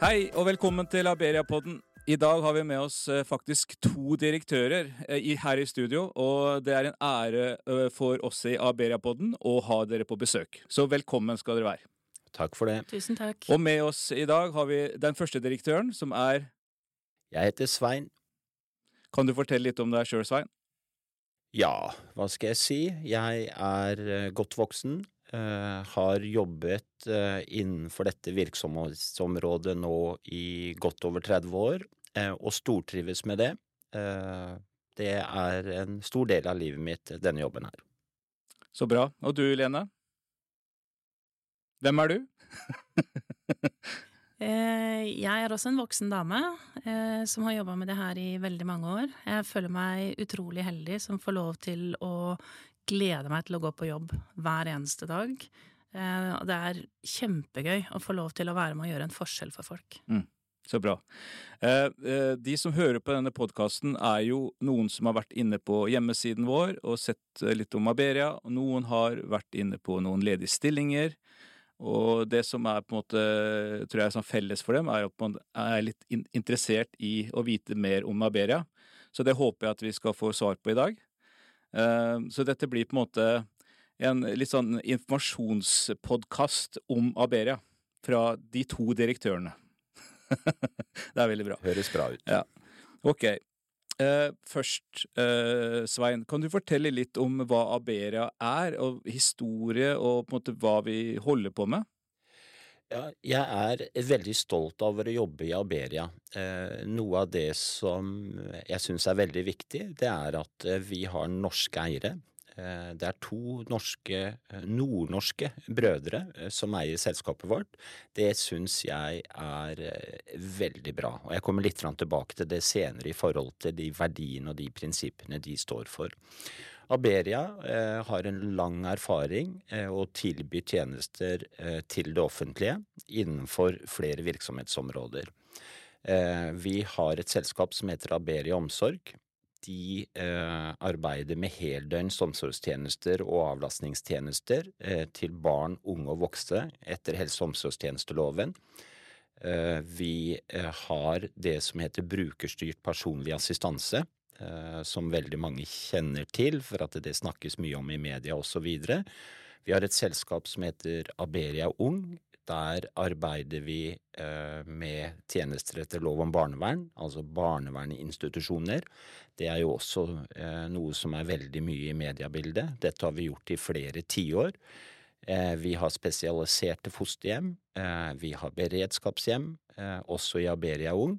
Hei og velkommen til Aberia-podden. I dag har vi med oss eh, faktisk to direktører eh, her i studio, og det er en ære eh, for oss i Aberia-podden å ha dere på besøk. Så velkommen skal dere være. Takk for det. Tusen takk. Og med oss i dag har vi den første direktøren, som er Jeg heter Svein. Kan du fortelle litt om deg sjøl, Svein? Ja, hva skal jeg si? Jeg er godt voksen. Eh, har jobbet eh, innenfor dette virksomhetsområdet nå i godt over 30 år, eh, og stortrives med det. Eh, det er en stor del av livet mitt, denne jobben her. Så bra. Og du, Lene? Hvem er du? Eh, Jeg er også en voksen dame eh, som har jobba med det her i veldig mange år. Jeg føler meg utrolig heldig som får lov til å glede meg til å gå på jobb hver eneste dag. Eh, Og det er kjempegøy å få lov til å være med og gjøre en forskjell for folk. Så bra. Eh, eh, De som hører på denne podkasten, er jo noen som har vært inne på hjemmesiden vår og sett litt om Aberia. Noen har vært inne på noen ledige stillinger. Og det som er på en måte, tror jeg, sånn felles for dem, er at man er litt interessert i å vite mer om Aberia. Så det håper jeg at vi skal få svar på i dag. Eh, Så dette blir på en måte en litt sånn informasjonspodkast om Aberia fra de to direktørene. det er veldig bra. Høres bra ut. Ja. Ok. Eh, først, eh, Svein, kan du fortelle litt om hva Aberia er, og historie, og på en måte hva vi holder på med? Ja, jeg er veldig stolt over å jobbe i Aberia. Eh, noe av det som jeg syns er veldig viktig, det er at eh, vi har norske eiere. Eh, det er to norske, eh, nordnorske brødre eh, som eier selskapet vårt. Det syns jeg er veldig bra, og jeg kommer litt tilbake til det senere i forhold til de verdiene og de prinsippene de står for. Aberia eh, har en lang erfaring eh, å tilby tjenester eh, til det offentlige innenfor flere virksomhetsområder. Eh, vi har et selskap som heter Aberia Omsorg. De eh, arbeider med heldøgns omsorgstjenester og avlastningstjenester eh, til barn, unge og voksne etter helse- og omsorgstjenesteloven. Vi har det som heter brukerstyrt personlig assistanse, som veldig mange kjenner til, for at det snakkes mye om i media osv. Vi har et selskap som heter Aberia Ung. Der arbeider vi eh, med tjenester etter lov om barnevern, altså barnevernsinstitusjoner. Det er jo også eh, noe som er veldig mye i mediebildet. Dette har vi gjort i flere tiår. Eh, vi har spesialiserte fosterhjem, eh, vi har beredskapshjem, eh, også i Aberia Ung.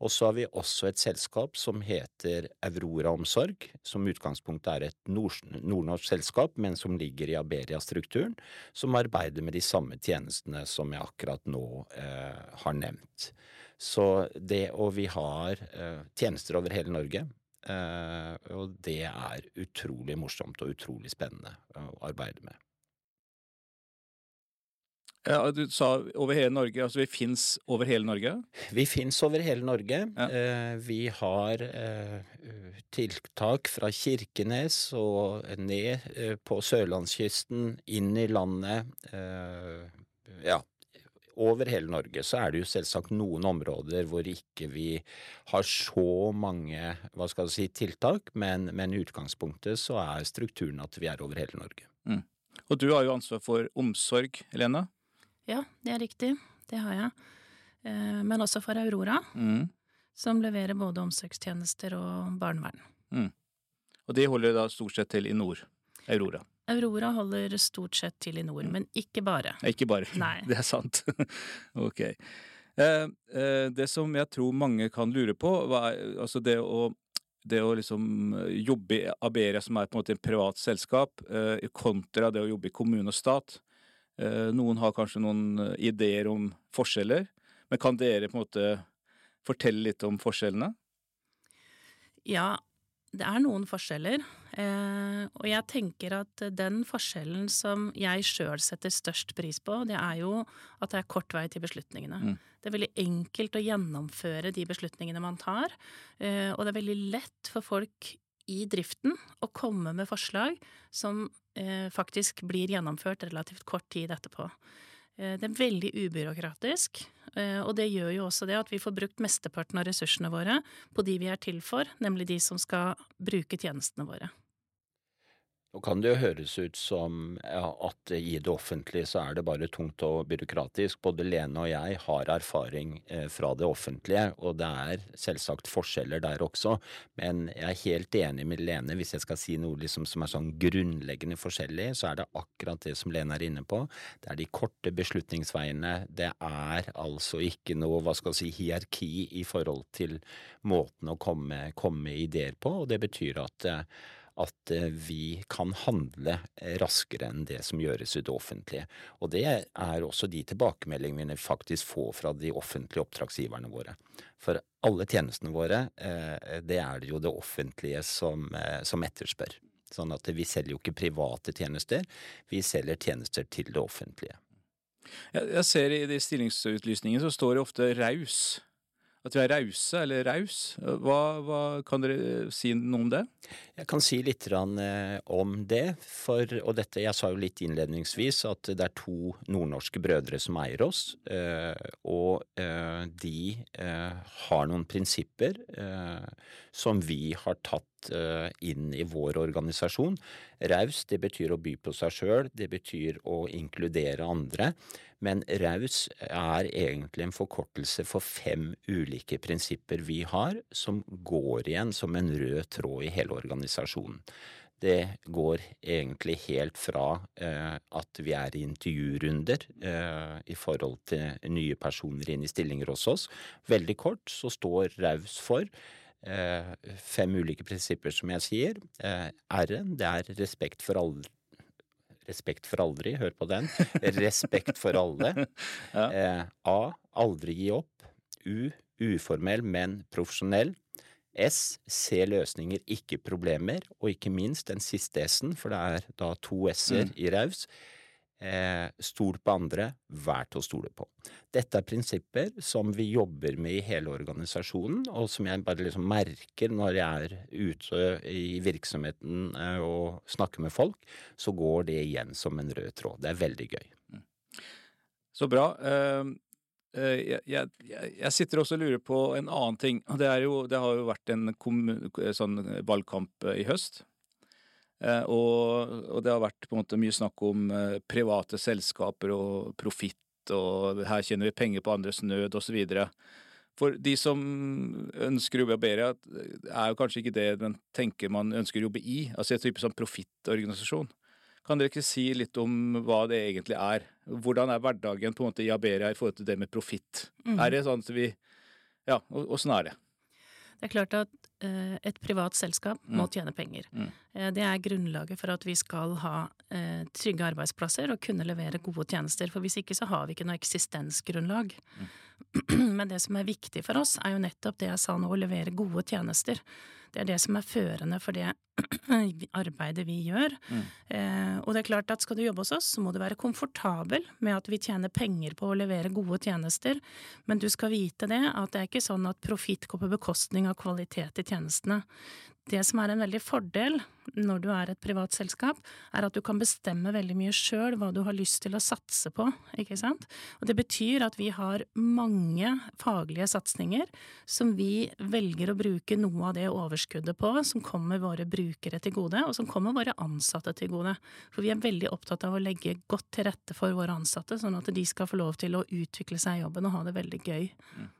Og så har vi også et selskap som heter Aurora Omsorg, som i utgangspunktet er et nordnorsk selskap, men som ligger i Aberia-strukturen, som arbeider med de samme tjenestene som jeg akkurat nå har nevnt. Så det, og vi har tjenester over hele Norge. Og det er utrolig morsomt og utrolig spennende å arbeide med. Ja, du sa over hele Norge, altså vi fins over hele Norge? Vi fins over hele Norge. Ja. Eh, vi har eh, tiltak fra Kirkenes og ned eh, på sørlandskysten, inn i landet. Ja, over hele Norge. Så er det jo selvsagt noen områder hvor ikke vi har så mange hva skal si, tiltak, men, men i utgangspunktet så er strukturen at vi er over hele Norge. Og du har jo ansvar for omsorg, Helene. Ja, det er riktig. Det har jeg. Eh, Men også for Aurora, Mm. som leverer både omsorgstjenester og barnevern. Og de holder da stort sett til i nord. Aurora. Aurora holder stort sett til i nord, men ikke bare. Ikke bare. Nei. Det er sant. ok. Eh, eh, det som jeg tror mange kan lure på, er, altså det å det å liksom jobbe i Aberia, som er på en måte et privat selskap, eh, kontra det å jobbe i kommune og stat. Eh, noen har kanskje noen eh, ideer om forskjeller, men kan dere på en måte fortelle litt om forskjellene? Ja, det er noen forskjeller, eh, og jeg tenker at den forskjellen som jeg sjøl setter størst pris på, det er jo at det er kort vei til beslutningene. Mm. Det er veldig enkelt å gjennomføre de beslutningene man tar, og det er veldig lett for folk i driften å komme med forslag som faktisk blir gjennomført relativt kort tid etterpå. Eh, det er veldig ubyråkratisk, eh, og det gjør jo også det at vi får brukt mesteparten av ressursene våre på de vi er til for, nemlig de som skal bruke tjenestene våre. Nå kan det jo høres ut som at i det offentlige så er det bare tungt og byråkratisk. Både Lene og jeg har erfaring eh, fra det offentlige, og det er selvsagt forskjeller der også. Men jeg er helt enig med Lene. Hvis jeg skal si noe liksom som er sånn grunnleggende forskjellig, så er det akkurat det som Lene er inne på. Det er de korte beslutningsveiene. Det er altså ikke noe hva skal jeg si, hierarki i forhold til måten å komme, komme ideer på, og det betyr at eh, at eh, vi kan handle eh, raskere enn det som gjøres i det offentlige. Og det er også de tilbakemeldingene vi faktisk får fra de offentlige oppdragsgiverne våre. For alle tjenestene våre, eh, det er det jo det offentlige som, som etterspør. Sånn at vi selger jo ikke private tjenester, vi selger tjenester til det offentlige. Jeg ser i de stillingsutlysningene så står det ofte raus at vi er rause eller raus. Hva, hva, kan dere si noe om det? Jeg kan si litt eh, om det. For, og dette, jeg sa jo litt innledningsvis at det er to nordnorske brødre som eier oss. Eh, og eh, de har noen prinsipper som vi har tatt inn i vår organisasjon. Raus, det betyr å by på seg sjøl, det betyr å inkludere andre. Men raus er egentlig en forkortelse for fem ulike prinsipper vi har, som går igjen som en rød tråd i hele organisasjonen. Det går egentlig helt fra eh, at vi er i intervjurunder eh, i forhold til nye personer inn i stillinger hos oss. Veldig kort så står raus for eh, fem ulike prinsipper, som jeg sier. Eh, R-en, det er respekt for alle Respekt for aldri, hør på den. Respekt for alle. ja. eh, A. Aldri gi opp. U. Uformell, men profesjonell. S. Se løsninger, ikke problemer. Og ikke minst den siste S-en, for det er da to S-er mm. i raus. Eh, stol på andre, vær til å stole på. Dette er prinsipper som vi jobber med i hele organisasjonen, og som jeg bare liksom merker når jeg er ute i virksomheten eh, og snakker med folk, så går det igjen som en rød tråd. Det er veldig gøy. Mm. Så bra. Uh, jeg, jeg, jeg, sitter også og lurer på en annen ting. Det, jo, det har jo vært en sånn valgkamp i høst. Eh, og, og, det har vært på en måte mye snakk om eh, private selskaper og profitt, og her tjener vi penger på andres nød, osv. For de som ønsker å jobbe i Aberia, er jo kanskje ikke det man tenker man ønsker å jobbe i, altså en type sånn profittorganisasjon. Kan dere ikke si litt om hva det egentlig er? Hvordan er hverdagen på en måte i Aberia i forhold til det med profitt? Mm. Er det sånn at vi Ja, åssen er det? Det er klart at eh, et privat selskap mm. må tjene penger. Mm. Eh, det er grunnlaget for at vi skal ha eh, trygge arbeidsplasser og kunne levere gode tjenester. For hvis ikke så har vi ikke noe eksistensgrunnlag. Mm. Men det som er viktig for oss, er jo nettopp det jeg sa nå, å levere gode tjenester. Det er det som er førende for det arbeidet vi gjør. Mm. Eh, og det er klart at skal du jobbe hos oss, så må du være komfortabel med at vi tjener penger på å levere gode tjenester, men du skal vite det at det er ikke sånn at profitt går på bekostning av kvalitet i tjenestene. Det som er en veldig fordel når du er et privat selskap, er at du kan bestemme veldig mye sjøl hva du har lyst til å satse på, ikke sant. Og det betyr at vi har mange faglige satsinger som vi velger å bruke noe av det overskuddet på, som kommer våre brukere til gode, og som kommer våre ansatte til gode. For vi er veldig opptatt av å legge godt til rette for våre ansatte, sånn at de skal få lov til å utvikle seg i jobben og ha det veldig gøy. Mm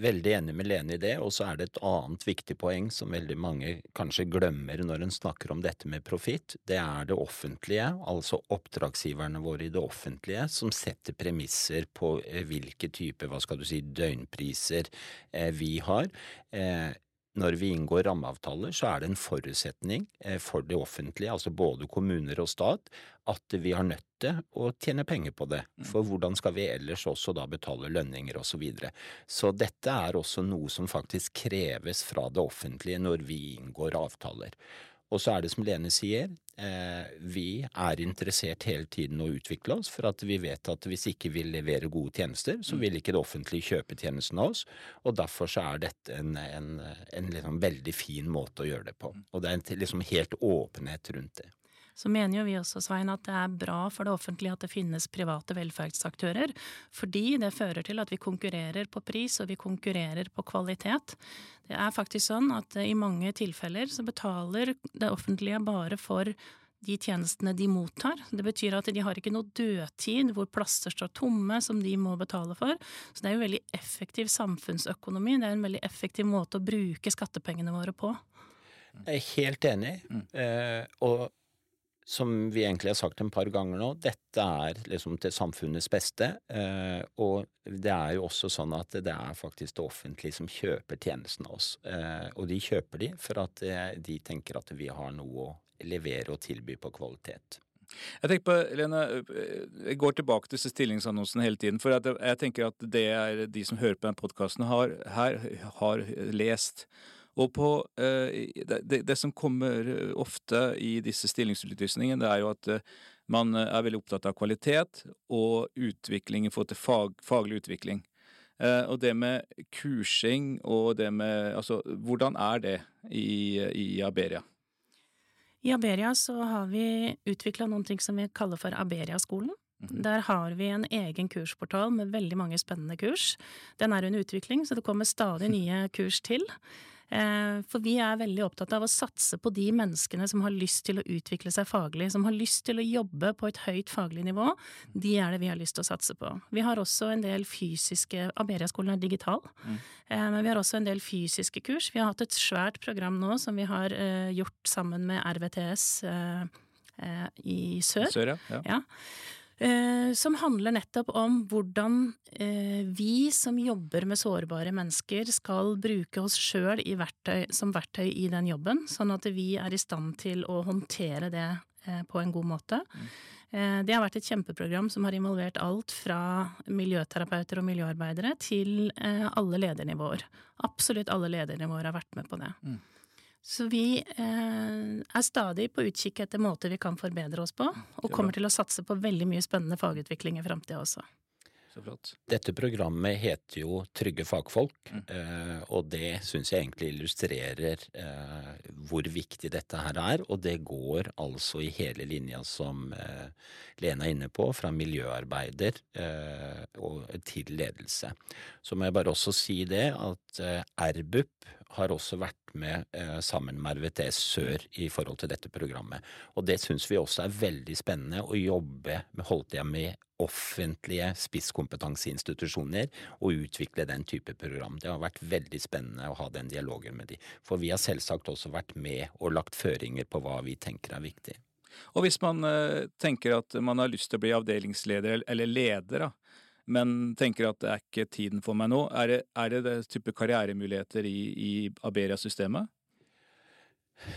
veldig enig med Lene i det, og så er det et annet viktig poeng som veldig mange kanskje glemmer når en snakker om dette med profitt. Det er det offentlige, altså oppdragsgiverne våre i det offentlige, som setter premisser på eh, hvilke type, hva skal du si, døgnpriser eh, vi har. Når vi inngår rammeavtaler, så er det en forutsetning eh, for det offentlige, altså både kommuner og stat, at vi har nødt til å tjene penger på det. Mm. For hvordan skal vi ellers også da betale lønninger osv. Så, videre. så dette er også noe som faktisk kreves fra det offentlige når vi inngår avtaler. Og så er det som Lene sier, eh, vi er interessert hele tiden å utvikle oss, for at vi vet at hvis ikke vi leverer gode tjenester, så mm. vil ikke det offentlige kjøpe tjenesten av oss. Og derfor så er dette en, en, en liksom veldig fin måte å gjøre det på. Og det er en liksom helt åpenhet rundt det. Så mener jo vi også, Svein, at det er bra for det offentlige at det finnes private velferdsaktører. Fordi det fører til at vi konkurrerer på pris, og vi konkurrerer på kvalitet. Det er faktisk sånn at i mange tilfeller så betaler det offentlige bare for de tjenestene de mottar. Det betyr at de har ikke noe dødtid hvor plasser står tomme som de må betale for. Så det er jo veldig effektiv samfunnsøkonomi. Det er en veldig effektiv måte å bruke skattepengene våre på. Jeg er helt enig. Mm. Eh, og som vi egentlig har sagt en par ganger nå, dette er liksom til samfunnets beste. Eh, og det er jo også sånn at det er faktisk det offentlige som kjøper tjenestene av oss. Eh, og de kjøper de for at eh, de tenker at vi har noe å levere og tilby på kvalitet. Jeg tenker på, Lene, jeg går tilbake til disse stillingsannonsene hele tiden. For jeg tenker at det er de som hører på denne podkasten, har, her har lest og på eh, det, det, som kommer ofte i disse stillingsutlysningene, det er jo at eh, man er veldig opptatt av kvalitet og utvikling i forhold til fag, faglig utvikling. Eh, og det med kursing og det med Altså, hvordan er det i, i Aberia? I Aberia så har vi utvikla ting som vi kaller for Aberia-skolen. Mhm. Der har vi en egen kursportal med veldig mange spennende kurs. Den er under utvikling, så det kommer stadig nye kurs til. Eh, for vi er veldig opptatt av å satse på de menneskene som har lyst til å utvikle seg faglig, som har lyst til å jobbe på et høyt faglig nivå. De er det vi har lyst til å satse på. Vi har også en del fysiske Aberia-skolen er digital, mm. Eh, men vi har også en del fysiske kurs. Vi har hatt et svært program nå som vi har eh, gjort sammen med RVTS i sør. sør ja. ja. Eh, som handler nettopp om hvordan eh, vi som jobber med sårbare mennesker, skal bruke oss sjøl som verktøy i den jobben, sånn at vi er i stand til å håndtere det eh, på en god måte. Mm. Det har vært et kjempeprogram som har involvert alt fra miljøterapeuter og miljøarbeidere til alle ledernivåer. Absolutt alle ledernivåer har vært med på det. Mm. Så vi eh, er stadig på utkikk etter måter vi kan forbedre oss på, og kommer til å satse på veldig mye spennende fagutvikling i framtida også. Dette programmet heter jo Trygge fagfolk, mm. eh, og det syns jeg egentlig illustrerer eh, hvor viktig dette her er. Og det går altså i hele linja som Lene Lena er inne på, fra miljøarbeider til ledelse. Så må jeg bare også si det at RBUP har også vært med eh, sammen med RVTS Sør i forhold til dette programmet. Og det syns vi også er veldig spennende å jobbe med, holdt jeg med offentlige spisskompetanseinstitusjoner og utvikle den type program. Det har vært veldig spennende å ha den dialogen med de. For vi har selvsagt også vært med og lagt føringer på hva vi tenker er viktig. Og hvis man eh, tenker at man har lyst til å bli avdelingsleder eller leder, da, men tenker at det er ikke tiden for meg nå, er det, er det, det type karrieremuligheter i, i Aberia-systemet?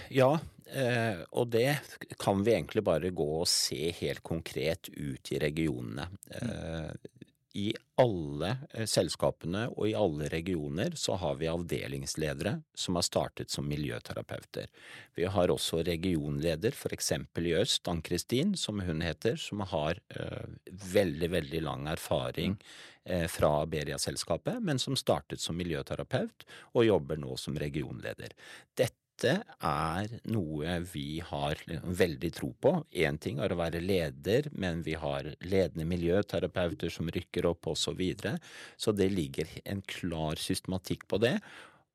Ja, eh, og det kan vi egentlig bare gå og se helt konkret ut i regionene. Eh, I alle eh, selskapene og i alle regioner så har vi avdelingsledere som har startet som miljøterapeuter. Vi har også regionleder, for eksempel i øst, Ann-Kristin, som hun heter, som har veldig, veldig lang erfaring fra Beria-selskapet, men som startet som miljøterapeut og jobber nå som regionleder. Dette dette er noe vi har veldig tro på. Én ting er å være leder, men vi har ledende miljøterapeuter som rykker opp osv. Så, videre. så det ligger en klar systematikk på det.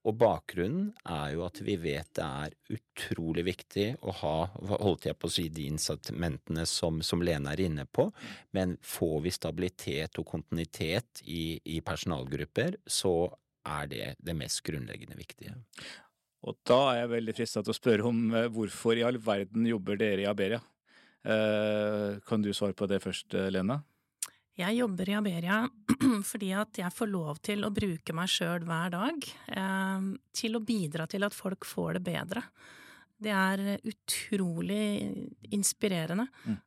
Og bakgrunnen er jo at vi vet det er utrolig viktig å ha holdt jeg på å si, de incitamentene som, som Lene er inne på, men får vi stabilitet og kontinuitet i, i personalgrupper, så er det det mest grunnleggende viktige. Og da er jeg veldig frista til å spørre om eh, hvorfor i all verden jobber dere i Aberia? Eh, kan du svare på det først, eh, Lena? Jeg jobber i Aberia fordi at jeg får lov til å bruke meg sjøl hver dag til å bidra til at folk får det bedre. Det er utrolig inspirerende. Mm.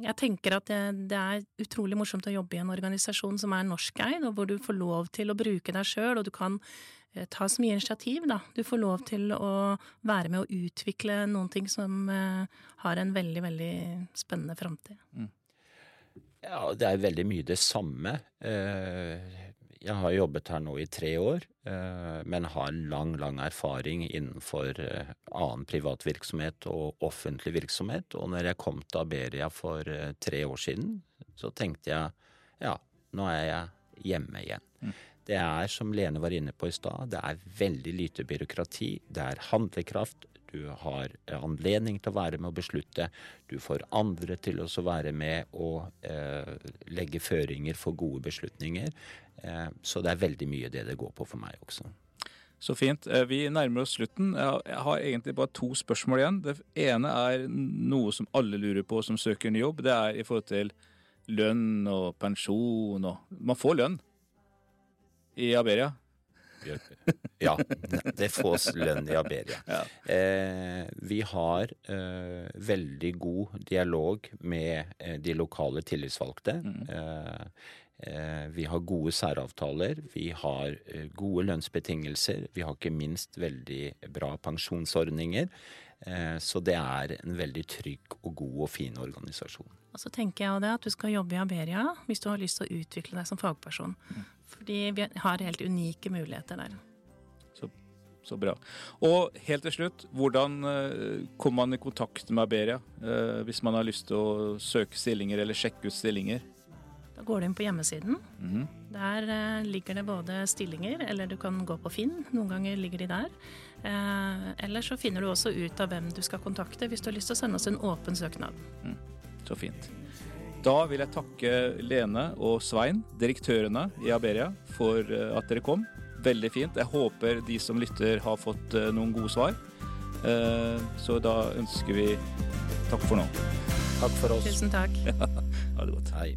Jeg tenker at det, det, er utrolig morsomt å jobbe i en organisasjon som er norskeid, og hvor du får lov til å bruke deg sjøl, og du kan ta så mye initiativ, da. Du får lov til å være med å utvikle noen ting som eh, har en veldig, veldig spennende framtid. Mm. Ja, det er veldig mye det samme. Eh, Jeg har jobbet her nå i tre år, eh, men har lang, lang erfaring innenfor eh, annen privat virksomhet og offentlig virksomhet. Og når jeg kom til Aberia for eh, tre år siden, så tenkte jeg ja, nå er jeg hjemme igjen. Mm. Det er, som Lene var inne på i stad, det er veldig lite byråkrati. Det er handlekraft. Du har anledning til å være med å beslutte. Du får andre til å være med og eh, legge føringer for gode beslutninger. Eh, så det er veldig mye det det går på for meg også. Så fint. Eh, vi nærmer oss slutten. Jeg har egentlig bare to spørsmål igjen. Det ene er noe som alle lurer på som søker ny jobb. Det er i forhold til lønn og pensjon og Man får lønn i Aberia. Ja, det fås lønn i Aberia. Ja. Eh, vi har eh, veldig god dialog med eh, de lokale tillitsvalgte. Mm. Eh, eh, vi har gode særavtaler, vi har eh, gode lønnsbetingelser. Vi har ikke minst veldig bra pensjonsordninger. Så det er en veldig trygg og god og fin organisasjon. Og så tenker jeg det at du skal jobbe i Aberia hvis du har lyst til å utvikle deg som fagperson. Mm. Fordi vi har helt unike muligheter der. Så, så bra. Og helt til slutt, hvordan uh, kommer man i kontakt med Aberia uh, hvis man har lyst til å søke stillinger eller sjekke ut stillinger? Da går du inn på hjemmesiden. Mm. Der uh, ligger det både stillinger, eller du kan gå på Finn. Noen ganger ligger de der. eller så finner du også ut av hvem du skal kontakte hvis du har lyst til å sende oss en åpen søknad. Mm. Så fint. Da vil jeg takke Lene og Svein, direktørene i Aberia, for eh, at dere kom. Veldig fint. Jeg håper de som lytter har fått eh, noen gode svar. Eh, så da ønsker vi takk for nå. Takk for oss. Tusen takk. ha det godt. Hei.